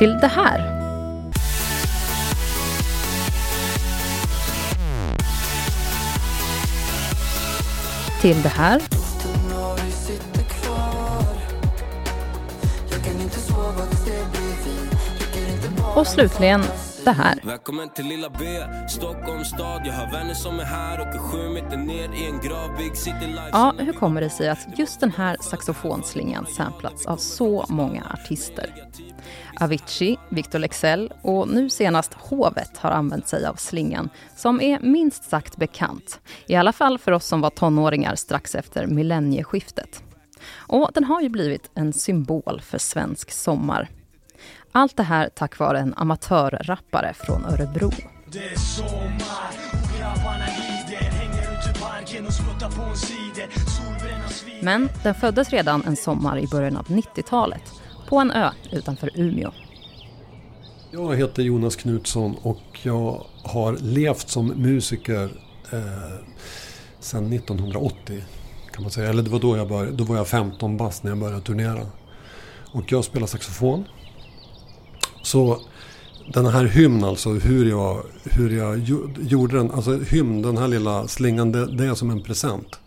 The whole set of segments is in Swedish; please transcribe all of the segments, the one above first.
Till det här. Till det här. Och slutligen det här. Välkommen till lilla B, Stockholms stad Jag har vänner som är här, åker sju meter ner i en grav Big city life Ja, hur kommer det sig att just den här saxofonslingan samplats av så många artister? Avicii, Victor Lexell och nu senast Hovet har använt sig av slingan som är minst sagt bekant. I alla fall för oss som var tonåringar strax efter millennieskiftet. Och den har ju blivit en symbol för svensk sommar. Allt det här tack vare en amatörrappare från Örebro. Det är sommar och grabbarna glider Hänger ut i parken och smuttar på en cider Solbränna Men den föddes redan en sommar i början av 90-talet på en ö utanför Umeå. Jag heter Jonas Knutsson och jag har levt som musiker eh, sedan 1980. Kan man säga. Eller det var då jag började. Då var jag 15 bast när jag började turnera. Och jag spelar saxofon. Så den här hymnen, alltså, hur jag, hur jag gjorde den. Alltså hymn, den här lilla slingan, det, det är som en present.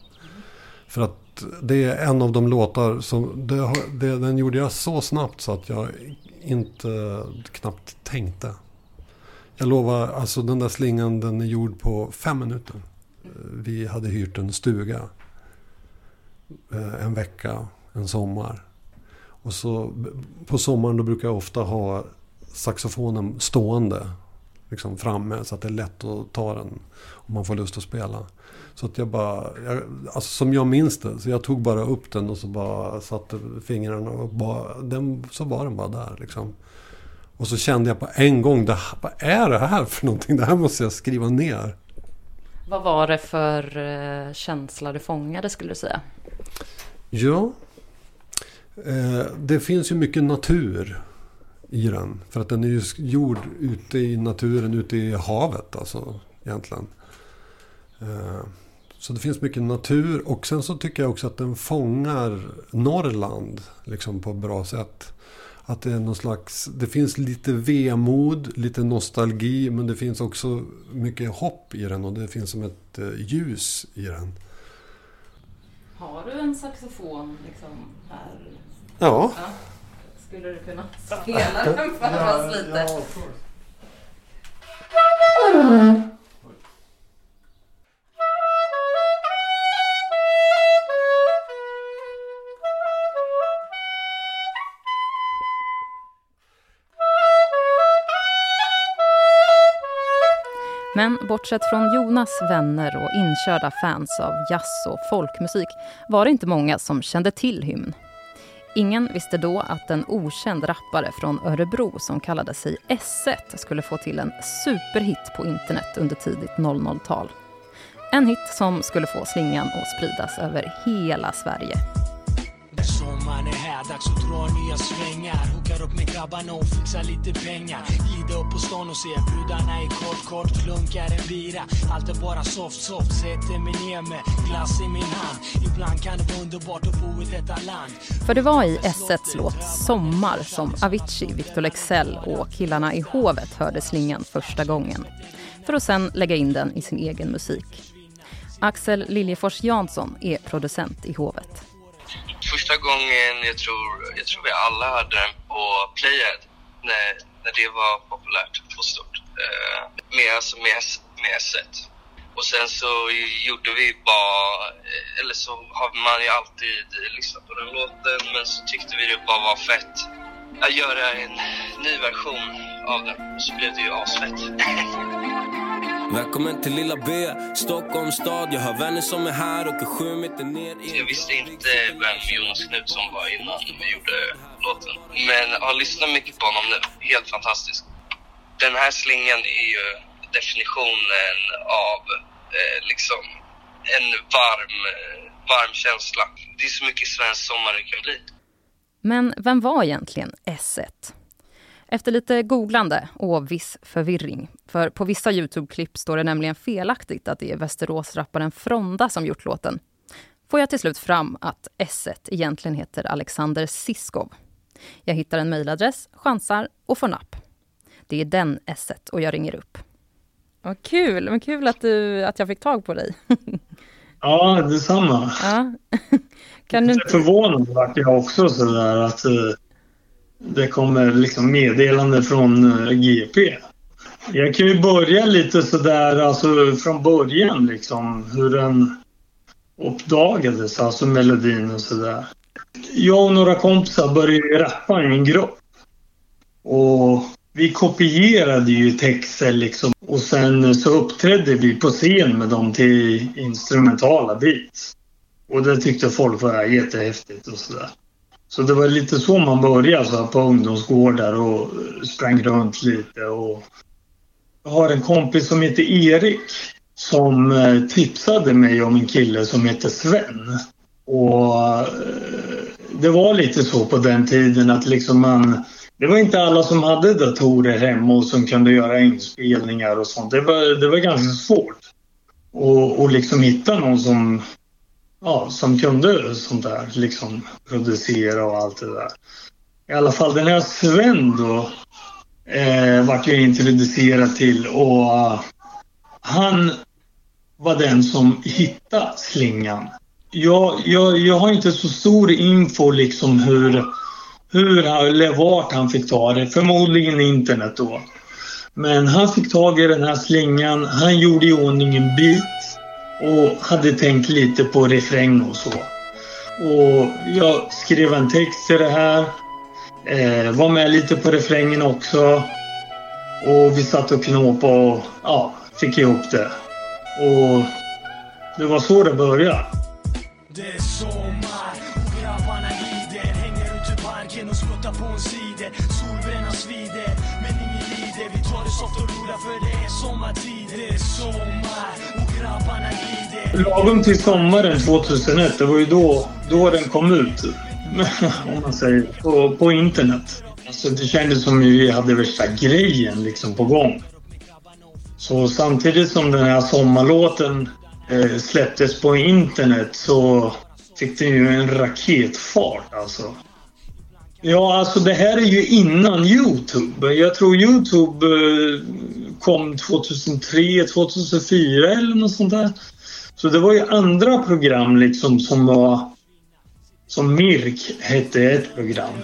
För att det är en av de låtar som, det, det, den gjorde jag så snabbt så att jag inte knappt tänkte. Jag lovar, alltså den där slingan den är gjord på fem minuter. Vi hade hyrt en stuga. Eh, en vecka, en sommar. Och så på sommaren då brukar jag ofta ha saxofonen stående. Liksom framme så att det är lätt att ta den om man får lust att spela. Så att jag bara, jag, alltså som jag minns det, så jag tog bara upp den och så bara satte fingrarna och bara, den, så var den bara där liksom. Och så kände jag på en gång, det, vad är det här för någonting? Det här måste jag skriva ner. Vad var det för eh, känsla du fångade skulle du säga? Ja. Eh, det finns ju mycket natur i den. För att den är ju gjord ute i naturen, ute i havet alltså egentligen. Eh, så det finns mycket natur och sen så tycker jag också att den fångar Norrland liksom på ett bra sätt. Att det är någon slags, det finns lite vemod, lite nostalgi men det finns också mycket hopp i den och det finns som ett eh, ljus i den. Har du en saxofon liksom här? Ja. Skulle du kunna spela den för oss lite? Men bortsett från Jonas vänner och inkörda fans av jazz och folkmusik var det inte många som kände till hymn. Ingen visste då att en okänd rappare från Örebro som kallade sig S1 skulle få till en superhit på internet under tidigt 00-tal. En hit som skulle få slingan att spridas över hela Sverige. Dags att dra nya svängar Hookar upp med grabbarna och fixar lite pengar. Glida upp på stan och se brudarna i kort, kort klunkar en bira. Allt är bara soft, soft. Sätter mig ner med glass i min hand. Ibland kan det vara underbart att bo i detta land. För det var i S1s låt Sommar som Avicii, Victor Lexell och killarna i Hovet hörde slingan första gången. För att sen lägga in den i sin egen musik. Axel Liljefors Jansson är producent i Hovet. Första gången, jag tror, jag tror vi alla hörde den på Playhead när, när det var populärt och stort. Uh, med, alltså med, med S1. Och sen så gjorde vi bara, eh, eller så har man ju alltid lyssnat på den låten men så tyckte vi det bara var fett att göra en ny version av den och så blev det ju asfett. Välkommen till lilla B, Stockholms stad. Jag har vänner som är här och är sju meter ner i Jag visste inte vem Jonas Knutsson var innan vi gjorde låten. Men jag har lyssnat mycket på honom nu. Helt fantastisk. Den här slingan är ju definitionen av eh, liksom en varm, eh, varm känsla. Det är så mycket svensk sommar det kan bli. Men vem var egentligen S1? Efter lite googlande och viss förvirring, för på vissa Youtube-klipp står det nämligen felaktigt att det är Västeråsrapparen Fronda som gjort låten, får jag till slut fram att S1 egentligen heter Alexander Siskov. Jag hittar en mejladress, chansar och får napp. Det är den S1 och jag ringer upp. Vad kul! Men kul att, du, att jag fick tag på dig. ja, detsamma. Ja. kan du inte... Förvånad vart jag också sådär att uh, det kommer liksom meddelande från eh, GP. Jag kan ju börja lite sådär alltså från början liksom hur den uppdagades, alltså melodin och sådär. Jag och några kompisar började rappa i en grupp. Och vi kopierade ju texter liksom och sen så uppträdde vi på scen med dem till instrumentala beats. Och det tyckte folk var jättehäftigt och sådär. Så det var lite så man började så på ungdomsgårdar och sprang runt lite och jag har en kompis som heter Erik som eh, tipsade mig om en kille som heter Sven. Och eh, det var lite så på den tiden att liksom man det var inte alla som hade datorer hemma och som kunde göra inspelningar och sånt. Det var, det var ganska svårt Och, och liksom hitta någon som, ja, som kunde sånt där. Liksom producera och allt det där. I alla fall den här Sven då eh, vart jag introducerad till och uh, han var den som hittade slingan. Jag, jag, jag har inte så stor info liksom hur hur eller vart han fick ta det. Förmodligen internet då. Men han fick tag i den här slingan. Han gjorde i ordning en bit och hade tänkt lite på refräng och så. Och jag skrev en text till det här. Eh, var med lite på refrängen också. Och vi satt och knåpade och ja, fick ihop det. Och det var så det började. Det är sommar och grabbarna marken och spottar på en side Solbränna svider, men ingen lider Vi tar det soft och rullar för det är sommartid Det är sommar och grabbarna glider Lagom till sommaren 2001, det var ju då, då den kom ut. Om man säger, på, på internet. Alltså det kändes som att vi hade värsta grejen liksom på gång. Så samtidigt som den här sommarlåten eh, släpptes på internet så fick den ju en raketfart alltså. Ja, alltså det här är ju innan Youtube. Jag tror Youtube eh, kom 2003, 2004 eller något sånt där. Så det var ju andra program liksom som var... Som Mirk hette ett program.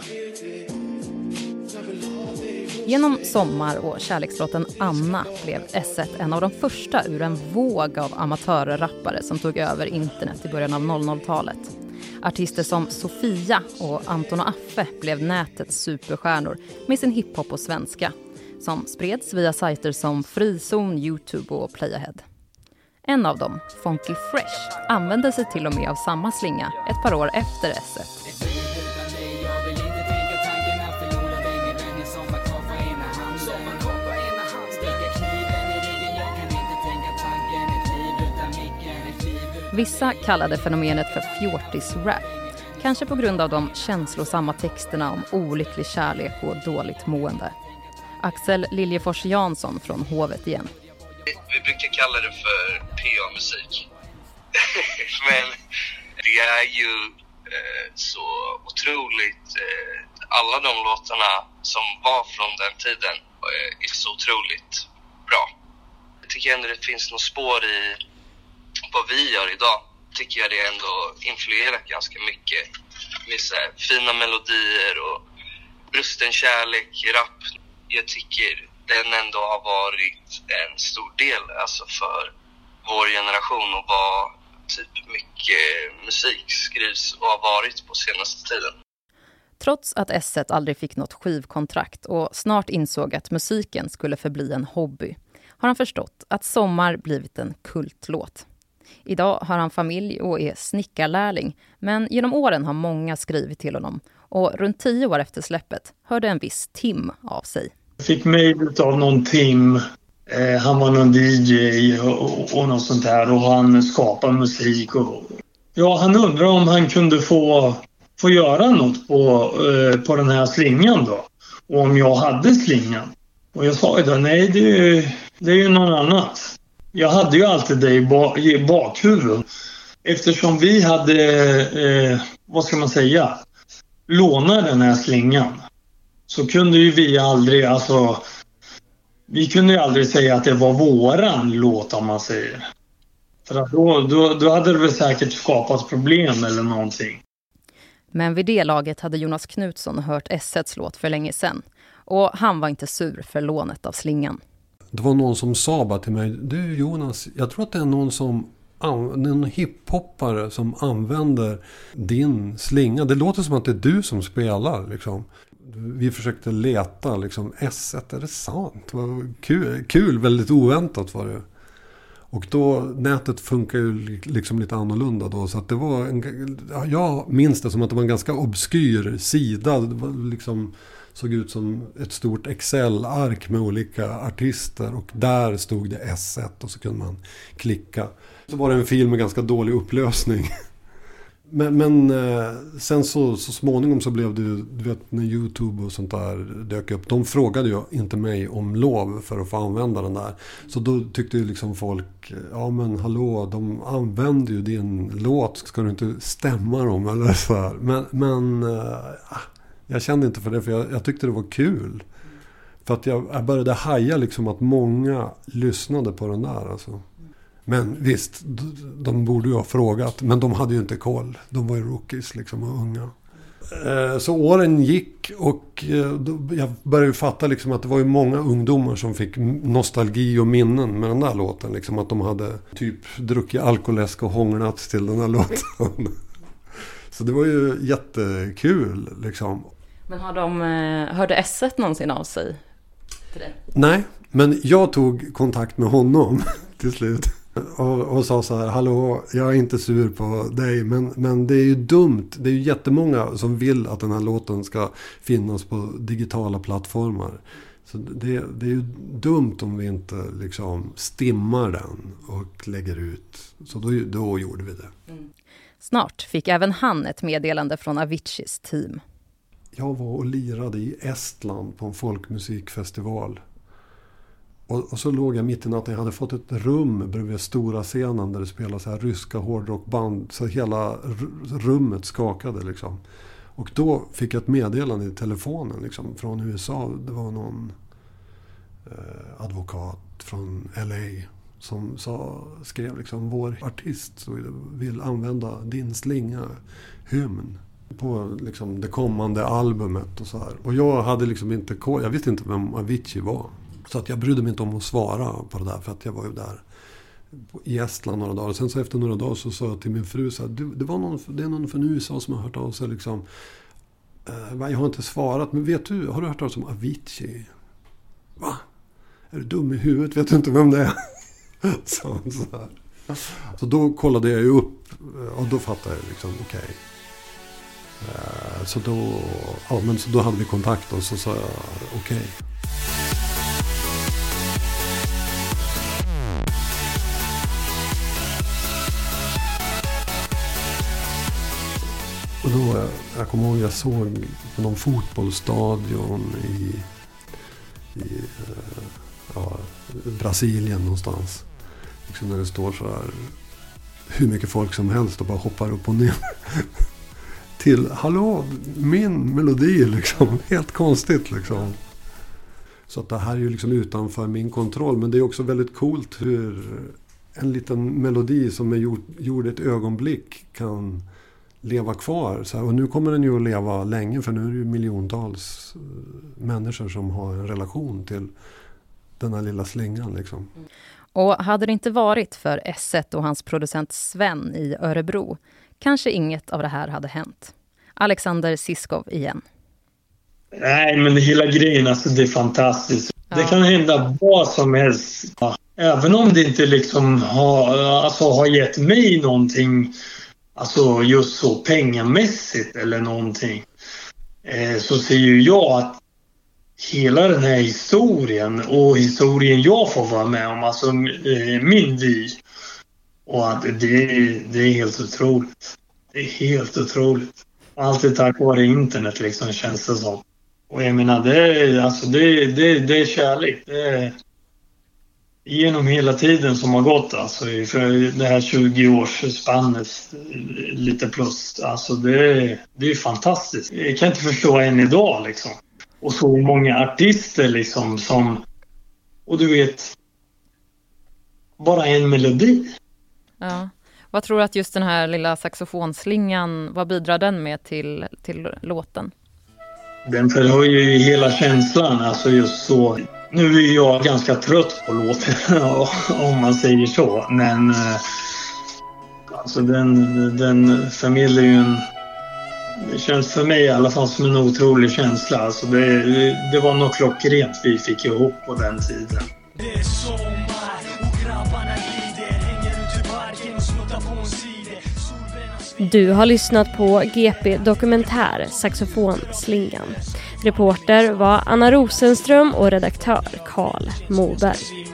Genom Sommar och kärlekslåten Anna blev S1 en av de första ur en våg av amatörrappare som tog över internet i början av 00-talet. Artister som Sofia och Anton och Affe blev nätets superstjärnor med sin hiphop på svenska som spreds via sajter som Frizon, Youtube och Playahead. En av dem, Funky Fresh, använde sig till och med av samma slinga ett par år efter s Vissa kallade fenomenet för fjortis-rap. Kanske på grund av de känslosamma texterna om olycklig kärlek och dåligt mående. Axel Liljefors Jansson från Hovet igen. Vi brukar kalla det för musik. Men det är ju eh, så otroligt... Eh, alla de låtarna som var från den tiden eh, är så otroligt bra. Jag tycker ändå det finns något spår i vad vi gör idag. Tycker jag det ändå influerat ganska mycket med så här, fina melodier och brusten kärlek, rap. Jag tycker den ändå har varit en stor del alltså för vår generation och vad typ mycket musik skrivs och har varit på senaste tiden. Trots att S1 aldrig fick något skivkontrakt och snart insåg att musiken skulle förbli en hobby har han förstått att Sommar blivit en kultlåt. Idag har han familj och är snickarlärling men genom åren har många skrivit till honom och runt tio år efter släppet hörde en viss Tim av sig. Jag fick mejl av någon Tim. Eh, han var någon DJ och, och något sånt där och han skapade musik. Och, ja, han undrar om han kunde få, få göra något på, eh, på den här slingan då. Och om jag hade slingan. Och jag sa ju då, nej det är ju, det är ju någon annat. Jag hade ju alltid det i, ba, i bakhuvudet. Eftersom vi hade, eh, vad ska man säga, lånat den här slingan. Så kunde ju vi aldrig, alltså... Vi kunde ju aldrig säga att det var våran låt om man säger. För att då, då, då hade det väl säkert skapats problem eller någonting. Men vid det laget hade Jonas Knutsson hört S1s låt för länge sedan. Och han var inte sur för lånet av slingan. Det var någon som sa bara till mig. Du Jonas, jag tror att det är någon som en hiphoppare som använder din slinga. Det låter som att det är du som spelar. Liksom. Vi försökte leta, liksom, S1, är det sant? Vad kul, kul, väldigt oväntat var det. Och då, nätet funkar ju liksom lite annorlunda då. Så att det var en, jag minns det som att det var en ganska obskyr sida. Det var liksom, såg ut som ett stort Excel-ark med olika artister. Och där stod det S1 och så kunde man klicka. Så var det en film med ganska dålig upplösning. Men, men eh, sen så, så småningom så blev det ju, du vet när YouTube och sånt där dök upp. De frågade ju inte mig om lov för att få använda den där. Så då tyckte ju liksom folk, eh, ja men hallå, de använder ju din låt, ska du inte stämma dem eller så här. Men, men äh, jag kände inte för det, för jag, jag tyckte det var kul. För att jag, jag började haja liksom att många lyssnade på den där alltså. Men visst, de borde ju ha frågat. Men de hade ju inte koll. De var ju rookies liksom och unga. Eh, så åren gick och eh, jag började fatta liksom att det var ju många ungdomar som fick nostalgi och minnen med den där låten. Liksom att de hade typ druckit alkoläsk och hånglat till den här låten. Så det var ju jättekul liksom. Men har de, eh, hörde S1 någonsin av sig till dig? Nej, men jag tog kontakt med honom till slut. Och, och, sa så här, hallå, jag är inte sur på dig, men, men det är ju dumt. Det är ju jättemånga som vill att den här låten ska finnas på digitala plattformar. Så det, det är ju dumt om vi inte liksom stimmar den och lägger ut. Så då, då gjorde vi det. Mm. Snart fick även han ett meddelande från Aviciis team. Jag var och lirade i Estland på en folkmusikfestival. Och, och, så låg jag mitt i natten. Jag hade fått ett rum bredvid stora scenen där det spelades så här ryska hårdrockband. Så hela rummet skakade liksom. Och då fick jag ett meddelande i telefonen liksom, från USA. Det var någon eh, advokat från LA som sa, skrev liksom vår artist vill använda din slinga, hymn på liksom det kommande albumet och så här. Och jag hade liksom inte jag visste inte vem Avicii var. Så att jag brydde mig inte om att svara på det där för att jag var ju där i Estland några dagar. Sen så efter några dagar så sa jag till min fru så här, det, var någon, det är någon från USA som har hört av sig liksom. Eh, jag har inte svarat, men vet du, har du hört talas om Avicii? Va? Är du dum i huvudet? Vet du inte vem det är? så, så, här. så då kollade jag ju upp eh, och då fattade jag liksom, okej. Okay. Så då, ja, men så då hade vi kontakt och så sa jag okej. Okay. Och då, jag kommer ihåg jag såg på någon fotbollsstadion i, i eh, ja, Brasilien någonstans. Liksom när det står så här hur mycket folk som helst och bara hoppar upp och ner. Till, hallå, min melodi liksom. Helt konstigt liksom. Så att det här är ju liksom utanför min kontroll. Men det är också väldigt coolt hur en liten melodi som är gjord, gjord ett ögonblick kan leva kvar. Så här, och nu kommer den ju att leva länge för nu är det ju miljontals eh, människor som har en relation till den här lilla slingan. Liksom. Och hade det inte varit för S1 och hans producent Sven i Örebro kanske inget av det här hade hänt. Alexander Siskov igen. Nej, men hela grejen, alltså det är fantastiskt. Ja. Det kan hända vad som helst. Även om det inte liksom har, alltså, har gett mig någonting, alltså just så pengamässigt eller någonting. Eh, så ser ju jag att hela den här historien och historien jag får vara med om, alltså eh, min vy. Och att det, det är helt otroligt. Det är helt otroligt. Allt är tack vare internet liksom känns det som. Och jag menar, det är, alltså, det, det, det är kärlek. Det är, genom hela tiden som har gått, alltså för det här 20-årsspannet, lite plus. Alltså det, det är fantastiskt. Jag kan inte förstå än idag liksom. Och så många artister liksom som... Och du vet... Bara en melodi. Ja. Vad tror du att just den här lilla saxofonslingan, vad bidrar den med till, till låten? Den förhöjer ju hela känslan, alltså just så. Nu är jag ganska trött på låten, om man säger så. Men eh, alltså den, den förmedlar ju en... Det känns för mig i alla fall som en otrolig känsla. Alltså det, det var nog klockrent vi fick ihop på den tiden. Det är sommar och grabbarna glider Hänger ut i parken och snuttar på en side Du har lyssnat på GP Dokumentär Saxofonslingan. Reporter var Anna Rosenström och redaktör Karl Moberg.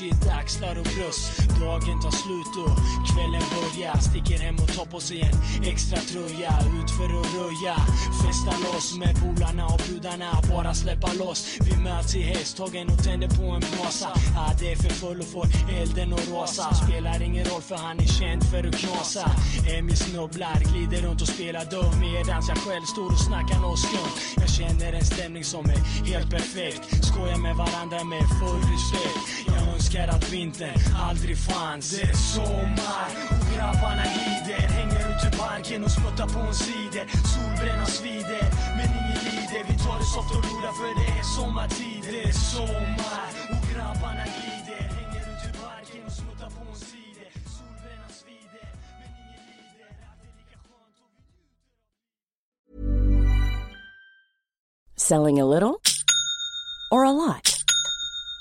Shit, axlar och bröst. Dagen tar slut och kvällen börjar. Sticker hem och tar på sig en extra tröja. Ut för att röja, festa loss med polarna och brudarna. Bara släppa loss. Vi möts i hästhagen och tänder på en brasa. Ah, det är för full och får elden att rasa. Spelar ingen roll för han är känd för att knasa. Emmy snubblar, glider runt och spelar dum medans jag själv står och snackar nåt skumt. Jag känner en stämning som är helt perfekt. Skojar med varandra med full respekt. Jag önskar önskar att vintern aldrig fanns. Det är sommar och grabbarna lider Hänger ut i parken och spottar på en cider. Solbränna svider, men ingen lider. Vi tar det soft och roliga för det är sommartid. Det är sommar och grabbarna glider. Hänger ut i parken och smuttar på en cider. Lider. Selling a little or a lot?